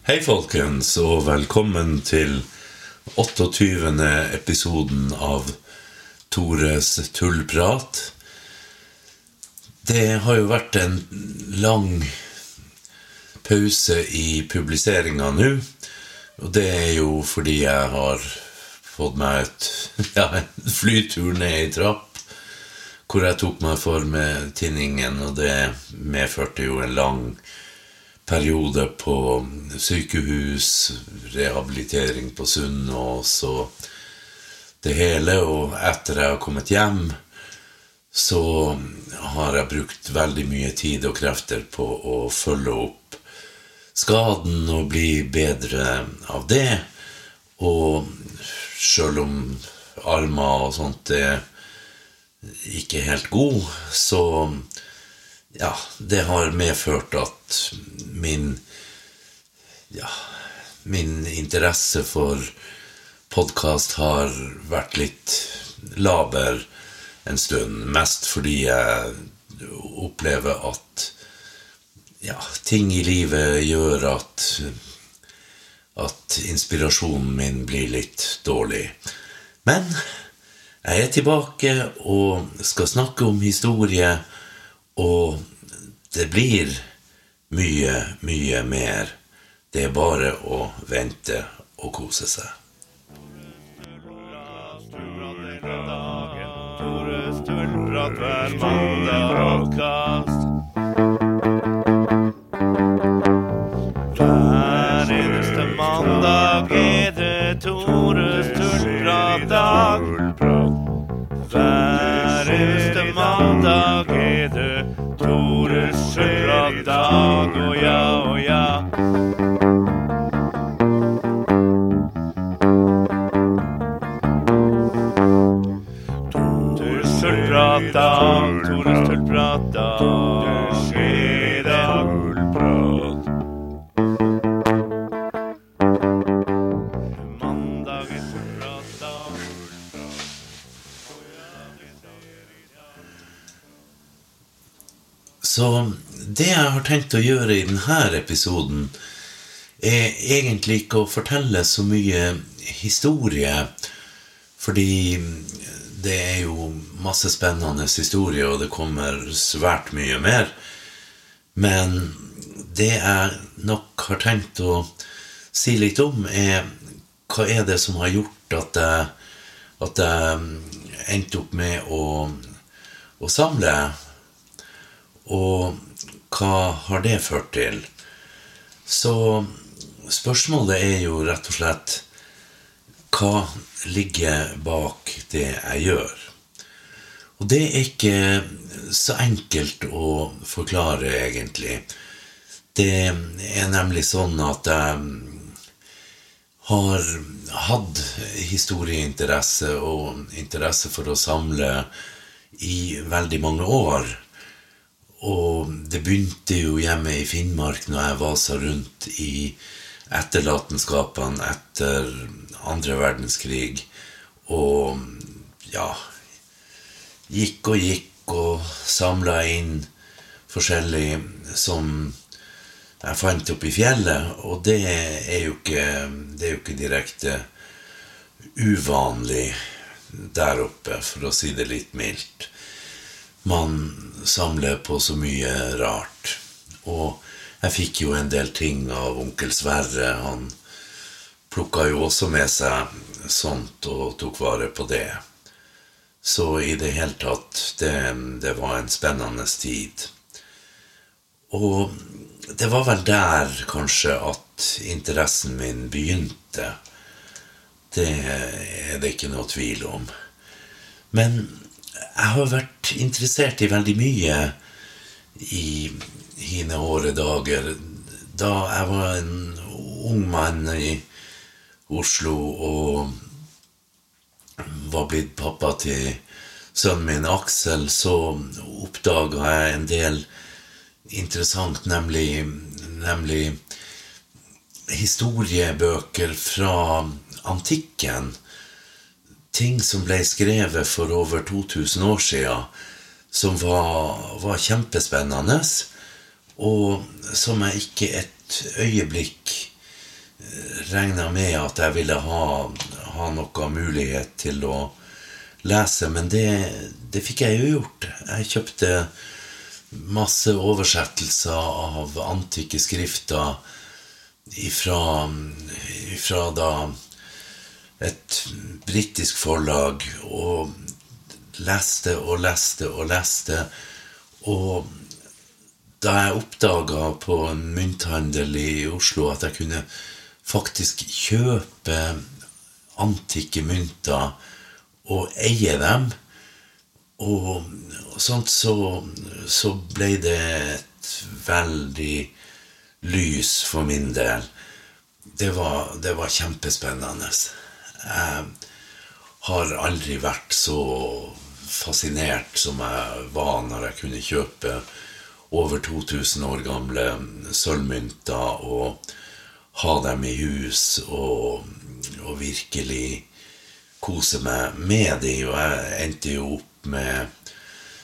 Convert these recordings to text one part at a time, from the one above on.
Hei, folkens, og velkommen til 28. episoden av Tores tullprat. Det har jo vært en lang pause i publiseringa nå. Og det er jo fordi jeg har fått meg et, ja, en flytur ned i trapp. Hvor jeg tok meg for med tinningen, og det medførte jo en lang periode på sykehus, rehabilitering på Sunnaas og det hele. Og etter jeg har kommet hjem, så har jeg brukt veldig mye tid og krefter på å følge opp skaden og bli bedre av det. Og sjøl om armer og sånt er ikke helt god, så ja, det har medført at min ja, min interesse for podkast har vært litt laber en stund. Mest fordi jeg opplever at ja, ting i livet gjør at at inspirasjonen min blir litt dårlig. Men jeg er tilbake og skal snakke om historie, og det blir mye, mye mer. Det er bare å vente og kose seg. Tores tullprat hver. Hver tenkt å gjøre i denne episoden, er egentlig ikke å fortelle så mye historie, fordi det er jo masse spennende historie, og det kommer svært mye mer. Men det jeg nok har tenkt å si litt om, er hva er det som har gjort at jeg, at jeg endte opp med å, å samle og hva har det ført til? Så spørsmålet er jo rett og slett hva ligger bak det jeg gjør? Og det er ikke så enkelt å forklare, egentlig. Det er nemlig sånn at jeg har hatt historieinteresse og interesse for å samle i veldig mange år. Og det begynte jo hjemme i Finnmark når jeg vasa rundt i etterlatenskapene etter andre verdenskrig. Og ja Gikk og gikk og samla inn forskjellig som jeg fant oppe i fjellet. Og det er jo ikke, det er jo ikke direkte uvanlig der oppe, for å si det litt mildt man samler på så mye rart. Og jeg fikk jo en del ting av onkel Sverre. Han plukka jo også med seg sånt og tok vare på det. Så i det hele tatt, det, det var en spennende tid. Og det var vel der kanskje at interessen min begynte. Det er det ikke noe tvil om. Men jeg har vært interessert i veldig mye i hine håre dager. Da jeg var en ung mann i Oslo og var blitt pappa til sønnen min Aksel, så oppdaga jeg en del interessant, nemlig, nemlig historiebøker fra antikken ting som ble skrevet for over 2000 år siden, som var, var kjempespennende, og som jeg ikke et øyeblikk regna med at jeg ville ha, ha noe mulighet til å lese, men det, det fikk jeg jo gjort. Jeg kjøpte masse oversettelser av antikke skrifter ifra, ifra da et britisk forlag, og leste og leste og leste. Og da jeg oppdaga på en mynthandel i Oslo at jeg kunne faktisk kjøpe antikke mynter og eie dem, og sånt, så, så ble det et veldig lys for min del. Det var, det var kjempespennende. Jeg har aldri vært så fascinert som jeg var når jeg kunne kjøpe over 2000 år gamle sølvmynter og ha dem i hus og, og virkelig kose meg med de. Og jeg endte jo opp med,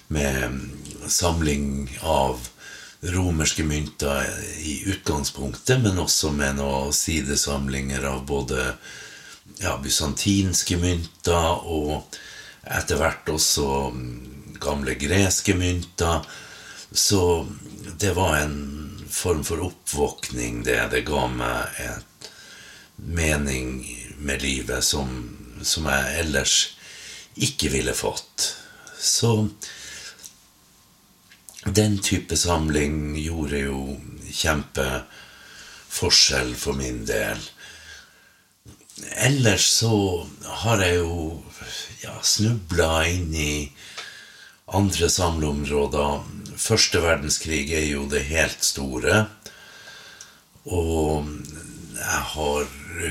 med samling av romerske mynter i utgangspunktet, men også med noen sidesamlinger av både ja, bysantinske mynter og etter hvert også gamle greske mynter. Så det var en form for oppvåkning, det. Det ga meg en mening med livet som, som jeg ellers ikke ville fått. Så den type samling gjorde jo kjempeforskjell for min del. Ellers så har jeg jo ja, snubla inn i andre samleområder. Første verdenskrig er jo det helt store. Og jeg har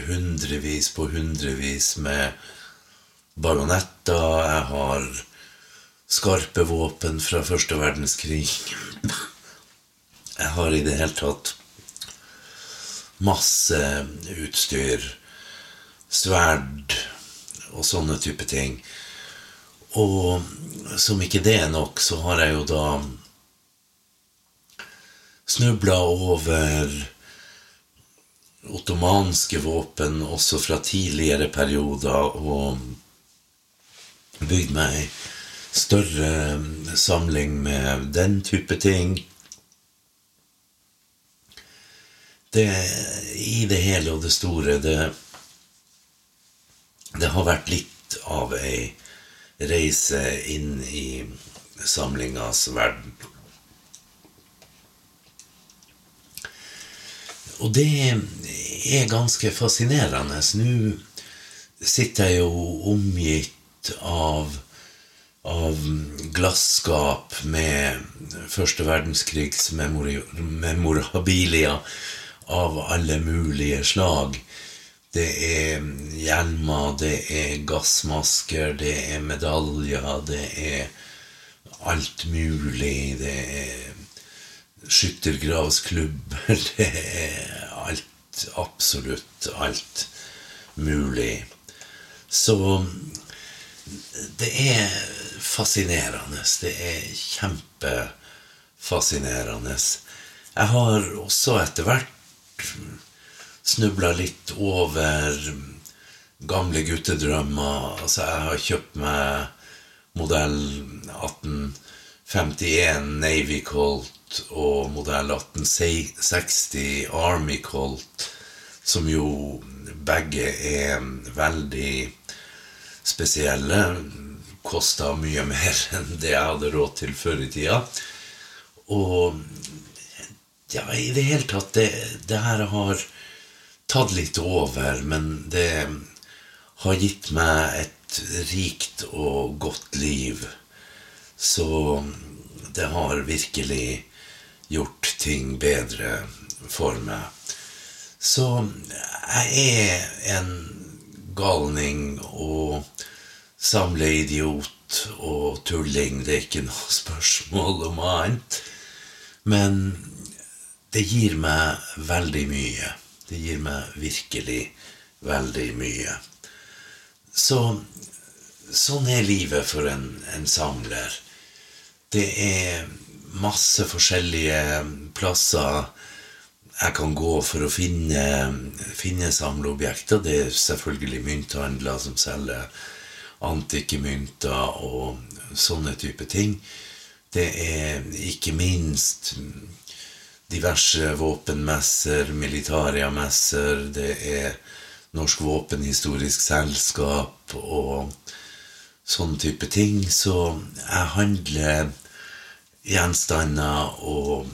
hundrevis på hundrevis med bajonetter. Jeg har skarpe våpen fra første verdenskrig. Jeg har i det hele tatt masse utstyr, sverd og sånne type ting. Og som ikke det er nok, så har jeg jo da snubla over ottomanske våpen også fra tidligere perioder og bygd meg større samling med den type ting. Det I det hele og det store det, det har vært litt av ei reise inn i samlingas verden. Og det er ganske fascinerende. Nå sitter jeg jo omgitt av av glasskap med første verdenskrigs memorabilia av alle mulige slag. Det er hjelmer, det er gassmasker, det er medaljer, det er alt mulig. Det er skyttergravsklubber, det er alt, absolutt alt mulig. Så det er fascinerende. Det er kjempefascinerende. Jeg har også etter hvert snubla litt over gamle guttedrømmer. Altså, jeg har kjøpt meg modell 1851 Navy Colt og modell 1860 Army Colt, som jo begge er veldig spesielle kosta mye mer enn det jeg hadde råd til før i tida. Og ja, i det hele tatt Det, det her har tatt litt over, men det har gitt meg et rikt og godt liv. Så det har virkelig gjort ting bedre for meg. Så jeg er en galning og samleidiot og tulling. Det er ikke noe spørsmål om annet. Men det gir meg veldig mye. Det gir meg virkelig veldig mye. Så sånn er livet for en, en samler. Det er masse forskjellige plasser jeg kan gå for å finne, finne samleobjekter. Det er selvfølgelig mynthandler som selger antikke mynter og sånne type ting. Det er ikke minst diverse våpenmesser, militariamesser. Det er Norsk Våpenhistorisk Selskap og sånn type ting. Så jeg handler gjenstander og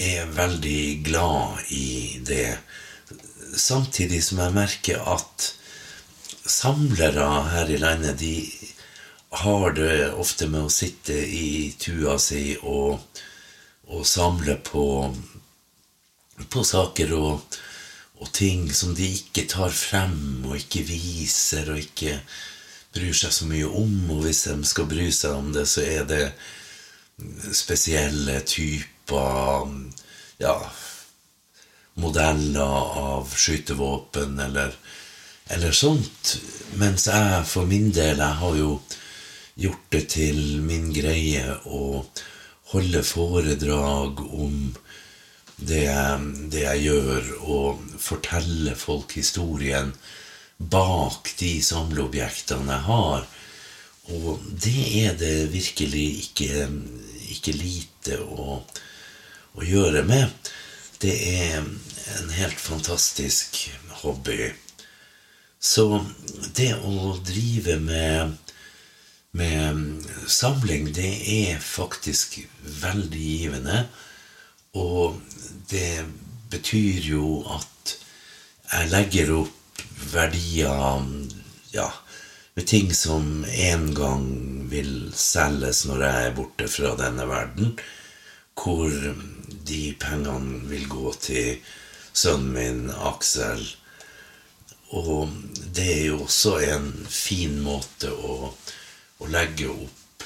er veldig glad i det. Samtidig som jeg merker at samlere her i landet, de har det ofte med å sitte i tua si og, og samle på, på saker og, og ting som de ikke tar frem og ikke viser og ikke bryr seg så mye om. Og hvis de skal bry seg om det, så er det spesielle typer ja, modeller av skytevåpen eller, eller sånt. Mens jeg for min del, jeg har jo gjort det til min greie å holde foredrag om det, det jeg gjør, og fortelle folk historien bak de samleobjektene jeg har. Og det er det virkelig ikke, ikke lite å, å gjøre med. Det er en helt fantastisk hobby. Så det å drive med, med samling, det er faktisk veldig givende. Og det betyr jo at jeg legger opp verdier ja, med ting som en gang vil selges når jeg er borte fra denne verden. Hvor de pengene vil gå til sønnen min, Aksel. Og det er jo også en fin måte å, å legge opp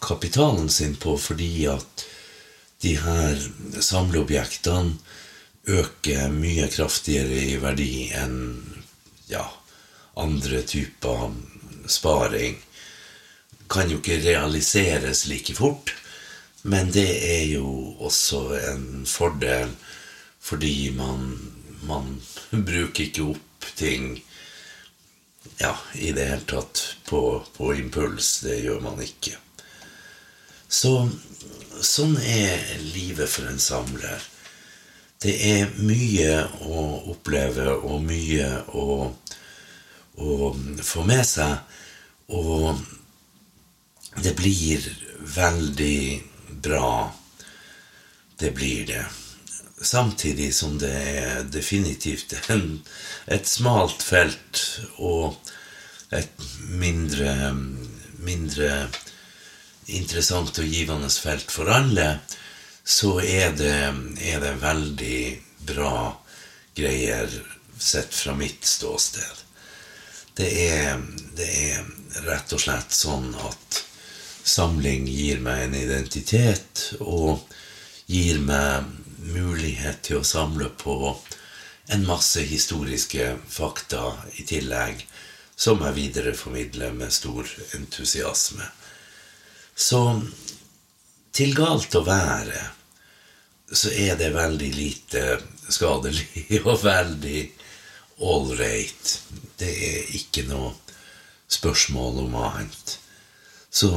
kapitalen sin på, fordi at de her samleobjektene øker mye kraftigere i verdi enn ja, andre typer sparing. Kan jo ikke realiseres like fort, men det er jo også en fordel fordi man, man bruker ikke opp ting ja, i det hele tatt på, på impuls. Det gjør man ikke. Så sånn er livet for en samler. Det er mye å oppleve og mye å, å få med seg. Og det blir veldig bra. Det blir det. Samtidig som det er definitivt en, et smalt felt og et mindre, mindre interessant og givende felt for alle, så er det, er det veldig bra greier sett fra mitt ståsted. Det er, det er rett og slett sånn at samling gir meg en identitet og gir meg mulighet til å samle på en masse historiske fakta i tillegg, som jeg videreformidler med stor entusiasme. Så til galt å være så er det veldig lite skadelig og veldig ålreit. Det er ikke noe spørsmål om annet. Så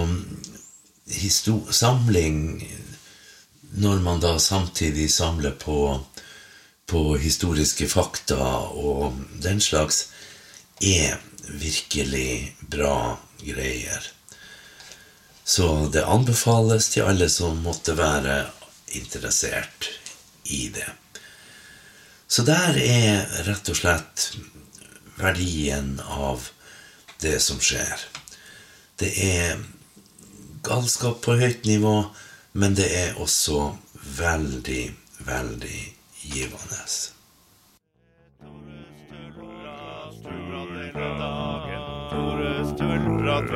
samling Når man da samtidig samler på, på historiske fakta og den slags, er virkelig bra greier. Så det anbefales til alle som måtte være interessert i det. Så der er rett og slett verdien av det som skjer. Det er galskap på høyt nivå, men det er også veldig, veldig givende. Tores tullprat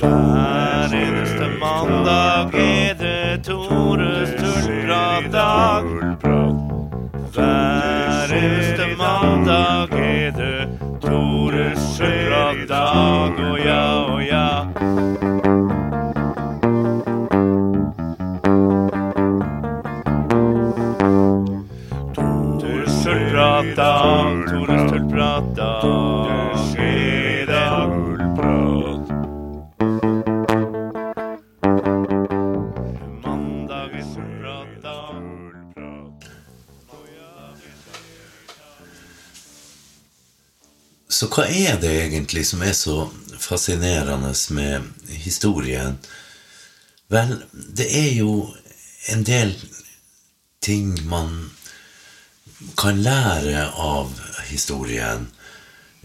hver eneste mandag er det Tores tullprat-dag. Hver dag, og ja og ja. Du skjønner at det Så hva er det egentlig som er så fascinerende med historien? Vel, det er jo en del ting man kan lære av historien.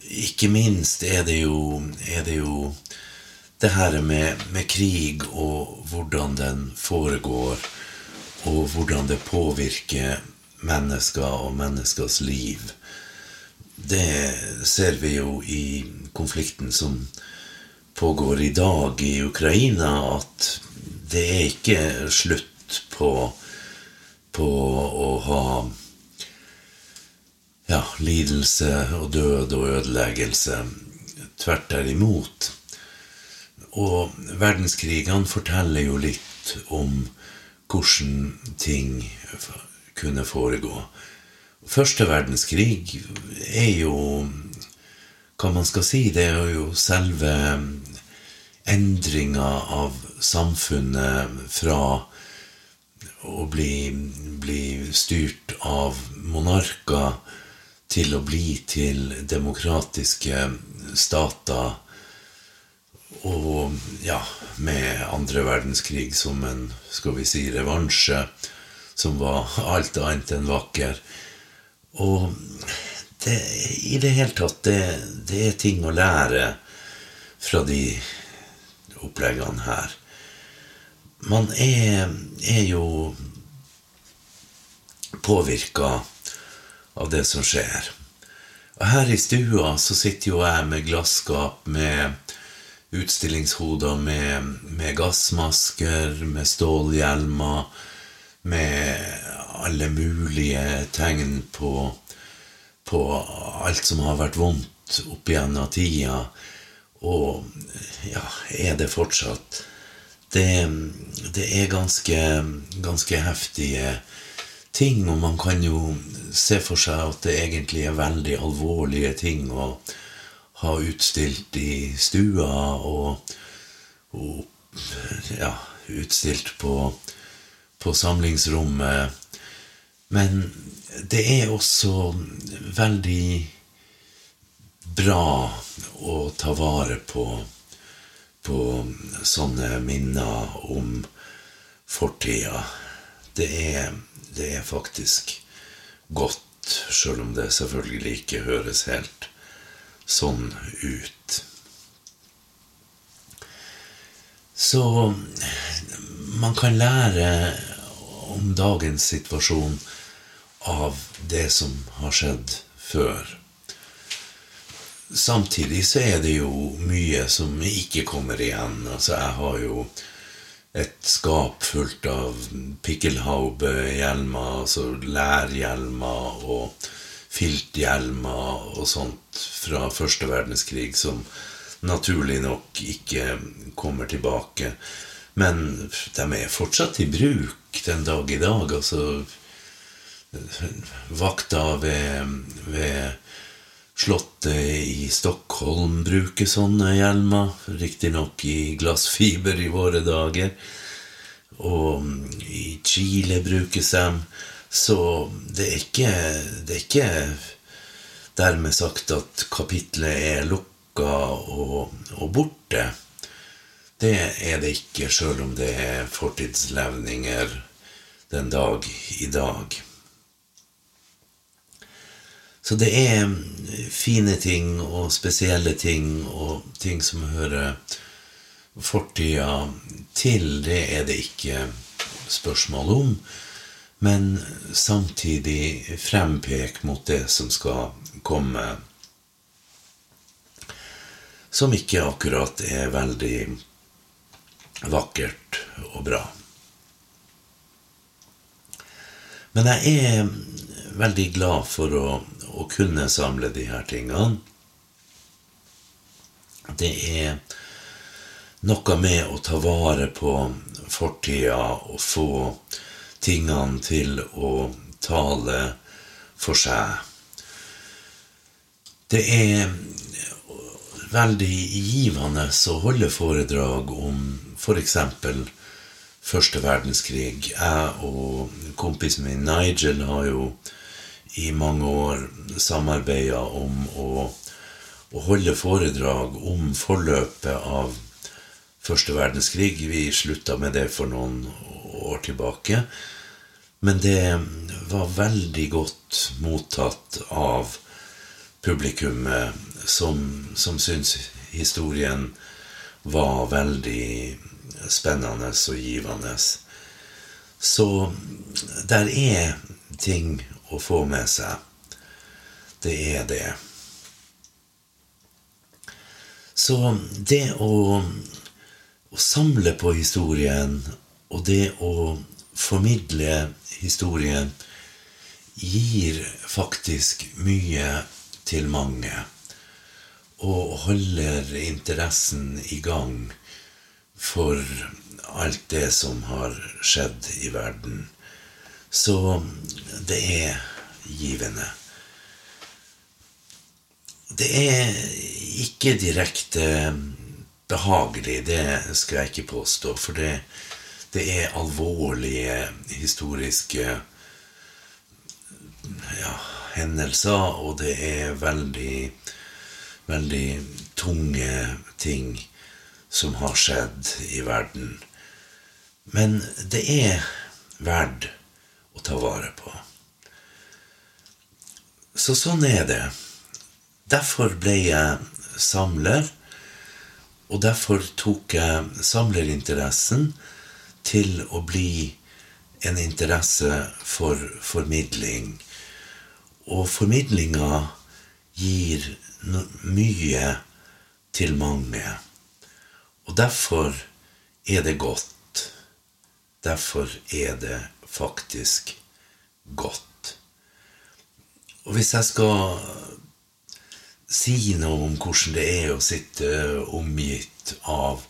Ikke minst er det jo, er det, jo det her med, med krig og hvordan den foregår, og hvordan det påvirker mennesker og menneskers liv. Det ser vi jo i konflikten som pågår i dag i Ukraina, at det er ikke slutt på, på å ha ja, lidelse og død og ødeleggelse. Tvert derimot. Og verdenskrigene forteller jo litt om hvordan ting kunne foregå. Første verdenskrig er jo Hva man skal si, det er jo selve endringa av samfunnet fra å bli, bli styrt av monarker til å bli til demokratiske stater. Og ja, med andre verdenskrig som en, skal vi si, revansje, som var alt annet enn vakker. Og det, i det hele tatt, det, det er ting å lære fra de oppleggene her. Man er, er jo påvirka av det som skjer. Og her i stua så sitter jo jeg med glasskap, med utstillingshoder, med, med gassmasker, med stålhjelmer, med alle mulige tegn på, på alt som har vært vondt opp gjennom tida. Og ja, er det fortsatt. Det, det er ganske, ganske heftige ting, og man kan jo se for seg at det egentlig er veldig alvorlige ting å ha utstilt i stua og, og ja, utstilt på, på samlingsrommet. Men det er også veldig bra å ta vare på, på sånne minner om fortida. Det det er faktisk godt, sjøl om det selvfølgelig ikke høres helt sånn ut. Så man kan lære om dagens situasjon av det som har skjedd før. Samtidig så er det jo mye som ikke kommer igjen. Altså, jeg har jo et skap fullt av pikkelhaube-hjelmer, altså lærhjelmer og filthjelmer og sånt fra første verdenskrig som naturlig nok ikke kommer tilbake. Men de er fortsatt i bruk den dag i dag. Altså Vakta ved, ved Slottet i Stockholm bruker sånne hjelmer. Riktignok i glassfiber i våre dager. Og i Chile brukes de. Så det er ikke, det er ikke dermed sagt at kapitlet er lukka og, og borte. Det er det ikke, sjøl om det er fortidslevninger den dag i dag. Så det er fine ting og spesielle ting og ting som hører fortida til. Det er det ikke spørsmål om. Men samtidig frempek mot det som skal komme. Som ikke akkurat er veldig vakkert og bra. Men jeg er veldig glad for å, å kunne samle de her tingene. Det er noe med å ta vare på fortida og få tingene til å tale for seg. Det er veldig givende å holde foredrag om f.eks. første verdenskrig. Jeg og kompisen min Nigel har jo i mange år samarbeida om å, å holde foredrag om forløpet av første verdenskrig. Vi slutta med det for noen år tilbake. Men det var veldig godt mottatt av publikummet, som, som syntes historien var veldig spennende og givende. Så der er ting å få med seg. Det er det. Så det å, å samle på historien, og det å formidle historien, gir faktisk mye til mange. Og holder interessen i gang for alt det som har skjedd i verden. Så det er givende. Det er ikke direkte behagelig, det skal jeg ikke påstå. For det, det er alvorlige historiske ja, hendelser, og det er veldig, veldig tunge ting som har skjedd i verden. Men det er verdt å ta vare på. Så sånn er det. Derfor ble jeg samler, og derfor tok jeg samlerinteressen til å bli en interesse for formidling. Og formidlinga gir mye til mange. Og derfor er det godt. Derfor er det faktisk godt. Og hvis jeg skal si noe om hvordan det er å sitte omgitt av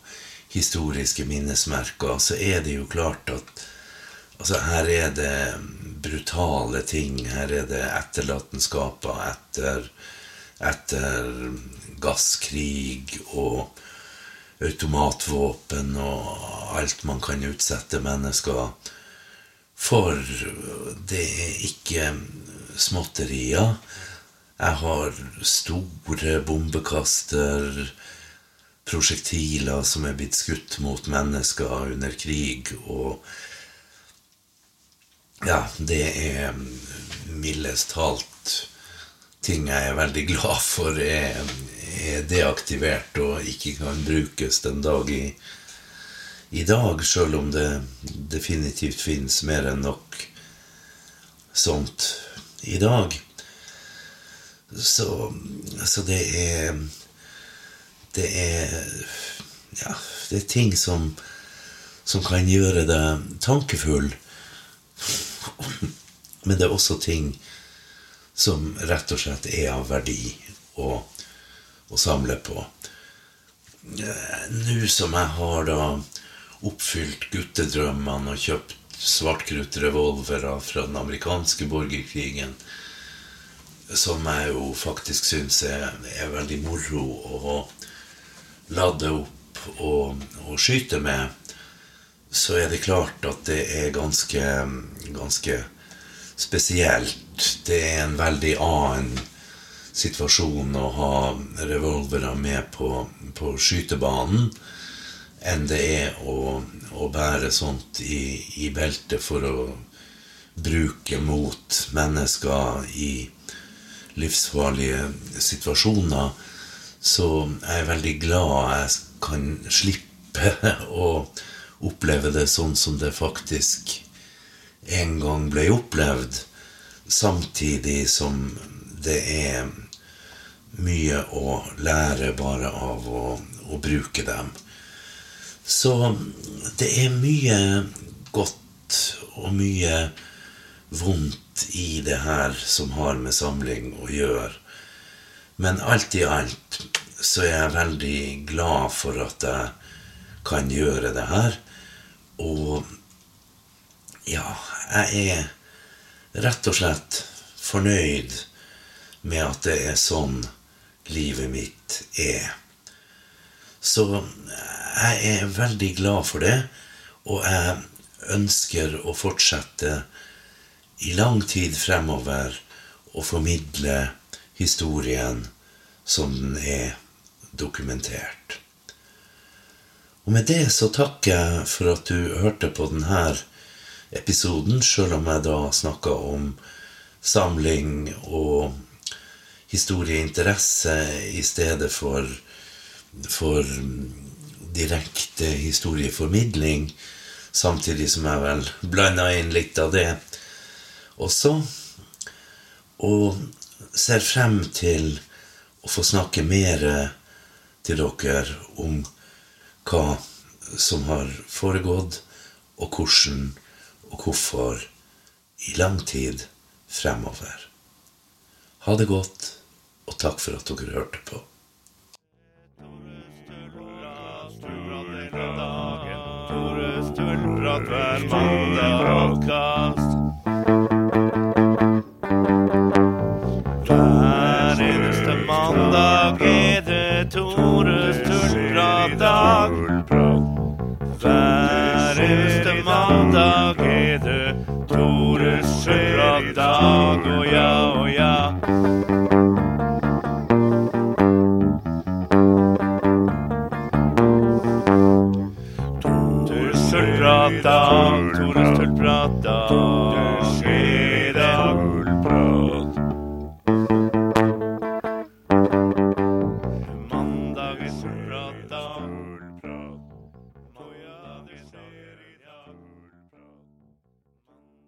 historiske minnesmerker, så er det jo klart at altså, her er det brutale ting. Her er det etterlatenskaper etter, etter gasskrig og automatvåpen og alt man kan utsette mennesker for. Det er ikke småtterier. Jeg har store bombekaster, prosjektiler som er blitt skutt mot mennesker under krig, og ja, det er mildest talt ting jeg er veldig glad for er, er deaktivert og ikke kan brukes den dag i, i dag, sjøl om det definitivt finnes mer enn nok sånt i dag. Så, så det er Det er Ja, det er ting som, som kan gjøre deg tankefull. Men det er også ting som rett og slett er av verdi å, å samle på. Nå som jeg har da oppfylt guttedrømmene og kjøpt svartkruttrevolvere fra den amerikanske borgerkrigen, som jeg jo faktisk syns er, er, veldig moro å lade opp og, og skyte med, så er det klart at det er ganske, ganske spesielt. Det er en veldig annen situasjon å ha revolvere med på, på skytebanen enn det er å, å bære sånt i, i beltet for å bruke mot mennesker i livsfarlige situasjoner. Så jeg er veldig glad jeg kan slippe å oppleve det sånn som det faktisk en gang ble opplevd, samtidig som det er mye å lære bare av å, å bruke dem. Så det er mye godt og mye vondt i det her som har med samling å gjøre. Men alt i alt så er jeg veldig glad for at jeg kan gjøre det her. Og ja, jeg er rett og slett fornøyd med at det er sånn livet mitt er. Så jeg er veldig glad for det, og jeg ønsker å fortsette i lang tid fremover å formidle historien som den er dokumentert. Og med det så takker jeg for at du hørte på denne episoden, sjøl om jeg da snakka om samling og historieinteresse i stedet for, for direkte historieformidling, samtidig som jeg vel blanda inn litt av det også. Og ser frem til å få snakke mer til dere om hva som har foregått, og hvordan og hvorfor i lang tid fremover. Ha det godt, og takk for at dere hørte på. Tores tullprat hver mandag kast. Hver eneste mandag er det Tores tullprat-dag. Hver